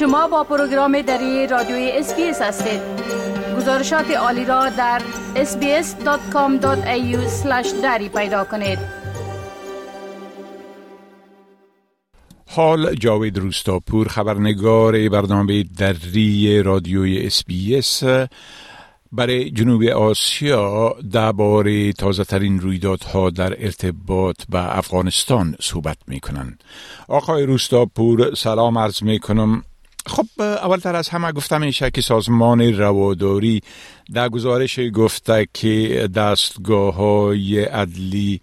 شما با پروگرام دری رادیوی SBS هستید. گزارشات عالی را در sbs.com.au دری پیدا کنید. حال جاوید روستاپور خبرنگار برنامه دری رادیوی SBS برای جنوب آسیا درباره تازه ترین رویدادها در ارتباط به افغانستان صحبت می کنند. آقای روستاپور سلام عرض می کنم خب اولتر از همه گفتم میشه که سازمان رواداری در گزارش گفته که دستگاه های عدلی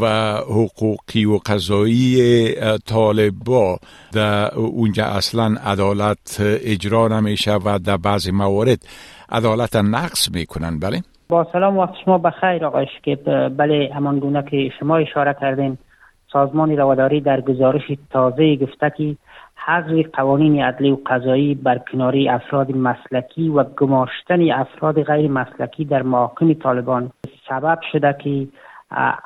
و حقوقی و قضایی طالبا در اونجا اصلا عدالت اجرا نمیشه و در بعضی موارد عدالت نقص می‌کنن بله؟ با سلام وقت شما بخیر آقای شکیب. بله همان گونه که شما اشاره کردین. سازمان رواداری در گزارش تازه گفته که حذف قوانین عدلی و قضایی بر کناری افراد مسلکی و گماشتن افراد غیر مسلکی در محاکم طالبان سبب شده که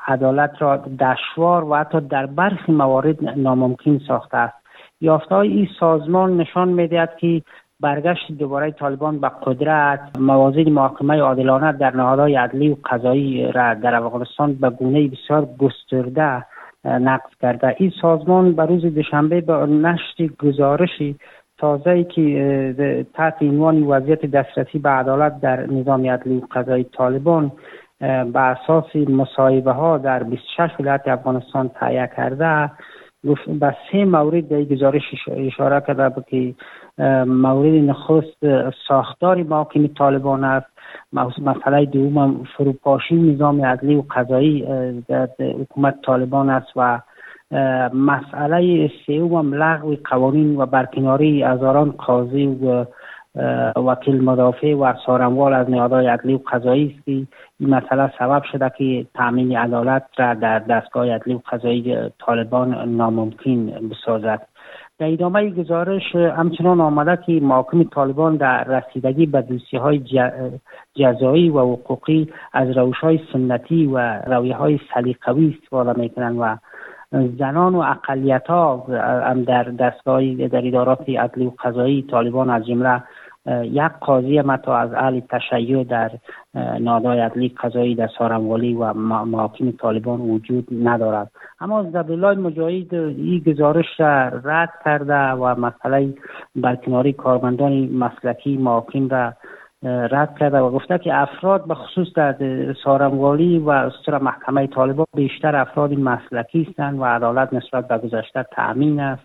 عدالت را دشوار و حتی در برخی موارد ناممکن ساخته است. یافته این سازمان نشان می‌دهد که برگشت دوباره طالبان به قدرت موازین محاکمه عادلانه در نهادهای عدلی و قضایی را در افغانستان به گونه بسیار گسترده نقض کرده. این سازمان به روز دوشنبه به نشر گزارشی تازه که تحت عنوان وضعیت دسترسی به عدالت در نظام عدلی قضایی طالبان به اساس مصاحبه ها در 26 ولایت افغانستان تهیه کرده. به سه مورد در گزارش اشاره کرده که مورد نخست ساختار محاکم طالبان است مسئله دوم فروپاشی نظام عدلی و قضایی در حکومت طالبان است و مسئله سوم لغو قوانین و برکناری هزاران قاضی و وکیل مدافع و سارنوال از نهادهای عدلی و قضایی است. که این مسئله سبب شده که تامین عدالت را در دستگاه عدلی و قضایی طالبان ناممکن بسازد. در ادامه گزارش همچنان آمده که محاکم طالبان در رسیدگی به دوسیه های جزایی و حقوقی از روش های سنتی و رویه های سلیقوی استفاده می‌کنند و زنان و اقلیت ها هم در دستگاه در ادارات عدلی و قضایی طالبان از جمله یک قاضی متا از اهل تشیع در نادای عدلی قضایی در سارنوالی و محاکم طالبان وجود ندارد. اما زبیلای مجاهد این گزارش را رد کرده و مسئله برکناری کارمندان مسلکی محاکم را رد کرده و گفته که افراد به خصوص در سارنوالی و سر محکمه طالبان بیشتر افراد مسلکی هستند و عدالت نسبت به گذشته تأمین است.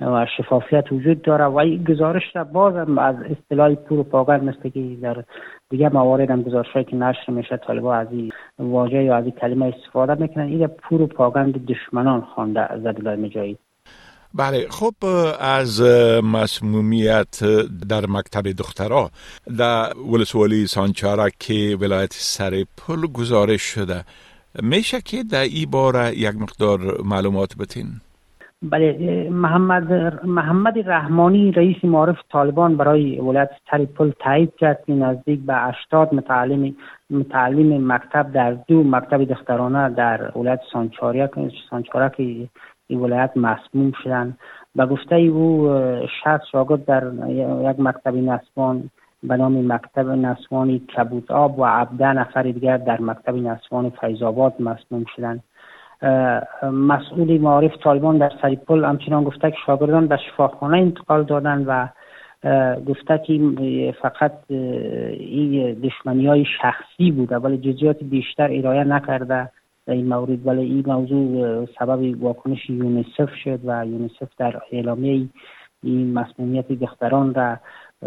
و شفافیت وجود داره و این گزارش را باز از اصطلاح پروپاگاند مثل که در دیگه موارد هم گزارش که نشر میشه طالبا از این واژه یا از این کلمه استفاده می‌کنن این پروپاگاند دشمنان خوانده زدلای مجاهد بله خب از مسمومیت در مکتب دخترها در ولسوالی سانچارا که ولایت سر پل گزارش شده میشه که در این باره یک مقدار معلومات بتین؟ بله محمد محمد رحمانی رئیس معارف طالبان برای ولایت پل تایید کرد که نزدیک به 80 متعلم متعلم مکتب در دو مکتب دخترانه در ولایت سانچارا که ولایت مسموم شدن. به گفته او شخص شاگرد در یک مکتب نسوان به نام مکتب نسوانی کبوت آب و عبده نفر دیگر در مکتب نسوان فیضاباد مسموم شدند مسئول معارف طالبان در سریپل همچنان گفته که شاگردان به شفاخانه انتقال دادن و گفته که فقط این دشمنی های شخصی بوده ولی جزئیات بیشتر ارائه نکرده در این مورد. ولی این موضوع سبب واکنش یونیسف شد و یونیسف در اعلامیه این مسمومیت دختران را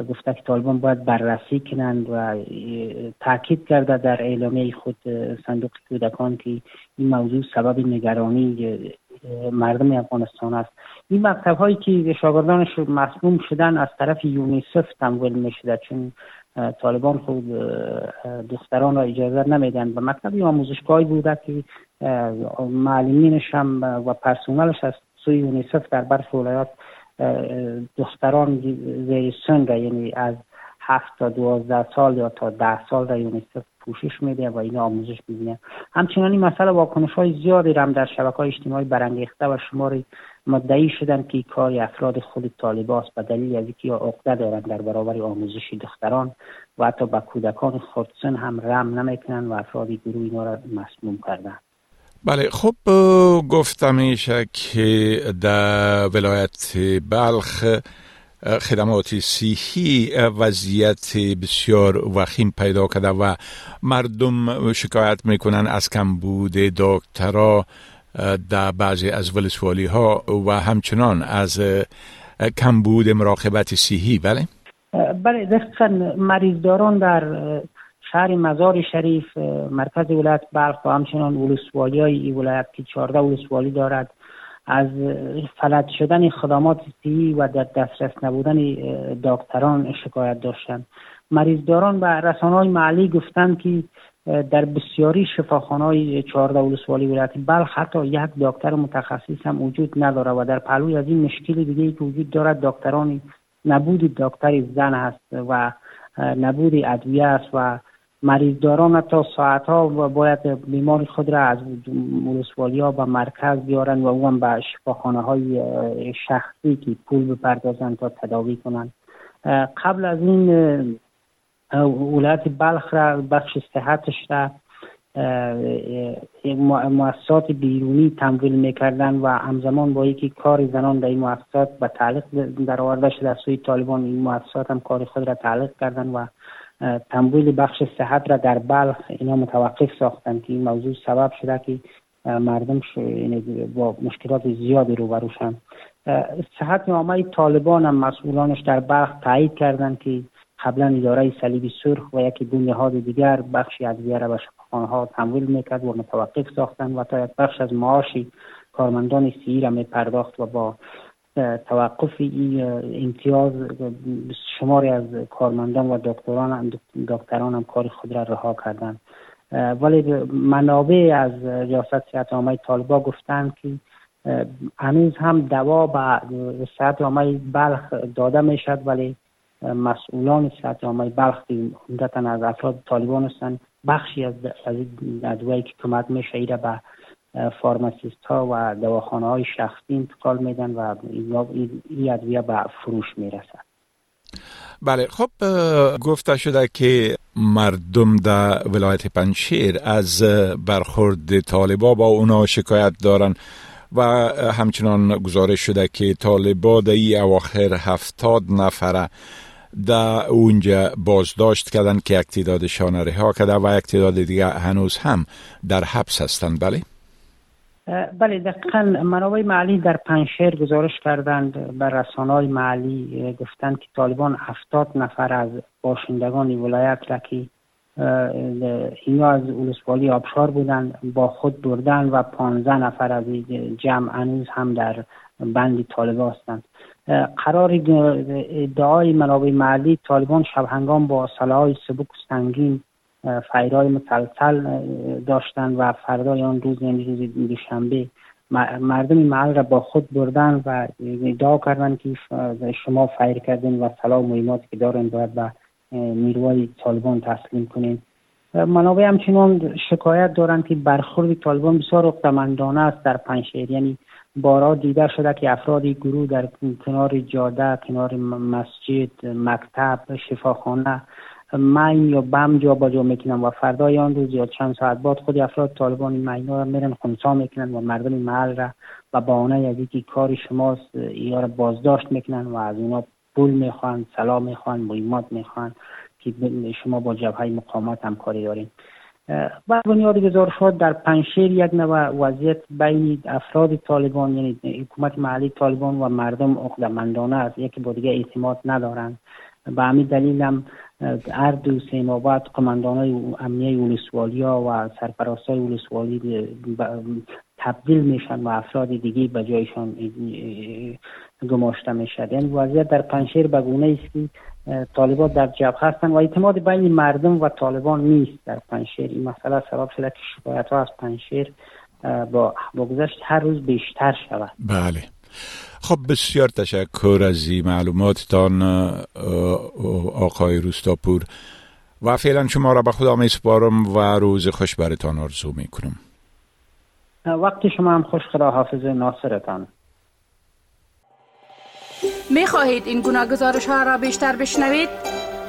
گفته که طالبان باید بررسی کنند و تاکید کرده در اعلامیه خود صندوق کودکان که این موضوع سبب نگرانی مردم افغانستان است. این مکتب هایی که شاگردانش مسموم شدن از طرف یونیسف تمویل می شده چون طالبان خود دختران را اجازه نمیدن. به مکتب آموزشگاهی بوده که معلمینش هم و پرسونلش از سوی یونیسف در برخی ولایات دختران زیر سن یعنی از هفت تا دوازده سال یا تا ده سال در یونیسف پوشش میده و این آموزش می‌بینه. همچنان این مسئله واکنش های زیادی هم در شبکه های اجتماعی برانگیخته و شماری مدعی شدن که کار افراد خود طالباست به دلیل از اینکه عقده دارند در برابر آموزش دختران و حتی به کودکان خردسن هم رم نمی‌کنن و افراد گروه اینا را مسموم کردن بله خب گفتم میشه که در ولایت بلخ خدمات صحی وضعیت بسیار وخیم پیدا کرده و مردم شکایت می‌کنن از کمبود دکترا در بعضی از ولسوالی ها و همچنان از کمبود مراقبت صحی بله؟ بله دقیقا مریضداران در شهر مزار شریف مرکز ولایت بلخ و همچنان ولسوالی های این ولایت که 14 ولسوالی دارد از فلج شدن خدمات صحی و در دسترس نبودن دکتران شکایت داشتند. مریضداران به رسانه های محلی گفتند که در بسیاری شفاخانه های چهارده ولسوالی ولایت بلخ حتی یک دکتر متخصص هم وجود نداره و در پهلوی از این مشکل دیگه که وجود دارد دکتران نبود دکتر زن هست و نبود ادویه است و مریضداران تا ساعت ها باید بیمار خود را از ولسوالی ها به مرکز بیارن و او هم به شفاخانه های شخصی که پول بپردازند تا تداوی کنند. قبل از این ولایت بلخ را بخش صحتش را مؤسسات بیرونی تمویل می‌کردن و همزمان با یکی کار زنان در این مؤسسات به در آورده شده سوی طالبان این مؤسسات هم کار خود را تعلیق کردن و تمویل بخش صحت را در بلخ اینا متوقف ساختن که این موضوع سبب شده که مردم یعنی با مشکلات زیادی روبروشن صحت نامه طالبان هم مسئولانش در بلخ تایید کردند که قبلا اداره صلیبی سرخ و یکی دو نهاد دیگر بخشی از را به شفاخانه ها تمویل می‌کرد و متوقف ساختن و تا یک بخش از معاشی کارمندان سی را می پرداخت و با توقف امتیاز شماری از کارمندان و دکتران دکتران هم کار خود را رها کردند. ولی منابع از ریاست صحت عامه طالبا گفتند که هنوز هم دوا به صحت عامه بلخ داده می‌شد ولی مسئولان صحت عامه بلخ که از افراد طالبان هستند. بخشی از ادویه که کمک میشه ایره به فارماسیست ها و دواخانه های شخصی انتقال میدن و این ادویه به فروش می‌رسد بله خب گفته شده که مردم در ولایت پنشیر از برخورد طالبا با اونا شکایت دارن و همچنان گزارش شده که طالبا در ای اواخر هفتاد نفره در اونجا بازداشت کردن که یک تعدادشان رها کرده و یک تعداد دیگه هنوز هم در حبس هستند بله؟ بله دقیقا منابع محلی در پنشهر گزارش کردند بر رسانه های محلی گفتند که طالبان هفتاد نفر از باشندگان ولایت را که اینا از اولسوالی آبشار بودند با خود بردن و پانزده نفر از جمع هنوز هم در بند طالبان هستند. قرار ادعای منابع محلی طالبان شب هنگام با سلاح سبک سنگین فیرهای مسلسل داشتن و فردای آن روز یعنی روز دوشنبه مردم محل را با خود بردن و ادعا کردن که شما فیر کردین و سلام مهماتی که دارن باید به نیروهای طالبان تسلیم کنین. منابع همچنان شکایت دارند که برخورد طالبان بسیار اقتمندانه است در پنشهر یعنی بارا دیده شده که افرادی گروه در کنار جاده کنار مسجد مکتب شفاخانه مین یا بم جا با جا می‌کنن و فردای آن روز یا چند ساعت بعد خود افراد طالبان این مین را میرن خونسا می‌کنن و مردم محل را و بهانه از اینکه کار شماست یا را بازداشت می‌کنن و از اونا پول می‌خوان سلام می‌خوان مهمات می‌خوان که شما با جبهه مقامات همکاری دارین. و بنیاد گزارشات در پنشیر یک نوع وضعیت بین افراد طالبان یعنی حکومت محلی طالبان و مردم عقدمندانه است. یکی با دیگه اعتماد ندارند. به همین دلیل هم هر دو سه ماه بعد قماندان های امنیه ولسوالی ها و سرپرست های ولسوالی تبدیل میشن و افراد دیگه به جایشان گماشته می‌شد یعنی وضعیت در پنشیر به گونه است که طالبان در جبهه هستند و اعتماد بین مردم و طالبان نیست در پنشیر این مسئله سبب شده که شکایت ها از پنشیر با, با گذشت هر روز بیشتر شود. بله. خب بسیار تشکر از این معلوماتتان آقای روستاپور و فعلا شما را به خدا می سپارم و روز خوش برتان آرزو می کنم وقتی شما هم خوش خدا حافظ ناصرتان می خواهید این گونه گزارش ها را بیشتر بشنوید؟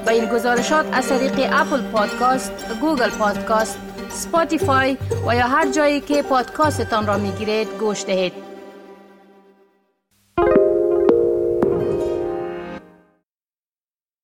با این گزارشات از طریق Apple Podcast، Google Podcast، Spotify و یا هر جایی که پادکاستتان را می گیرید گوش دهید.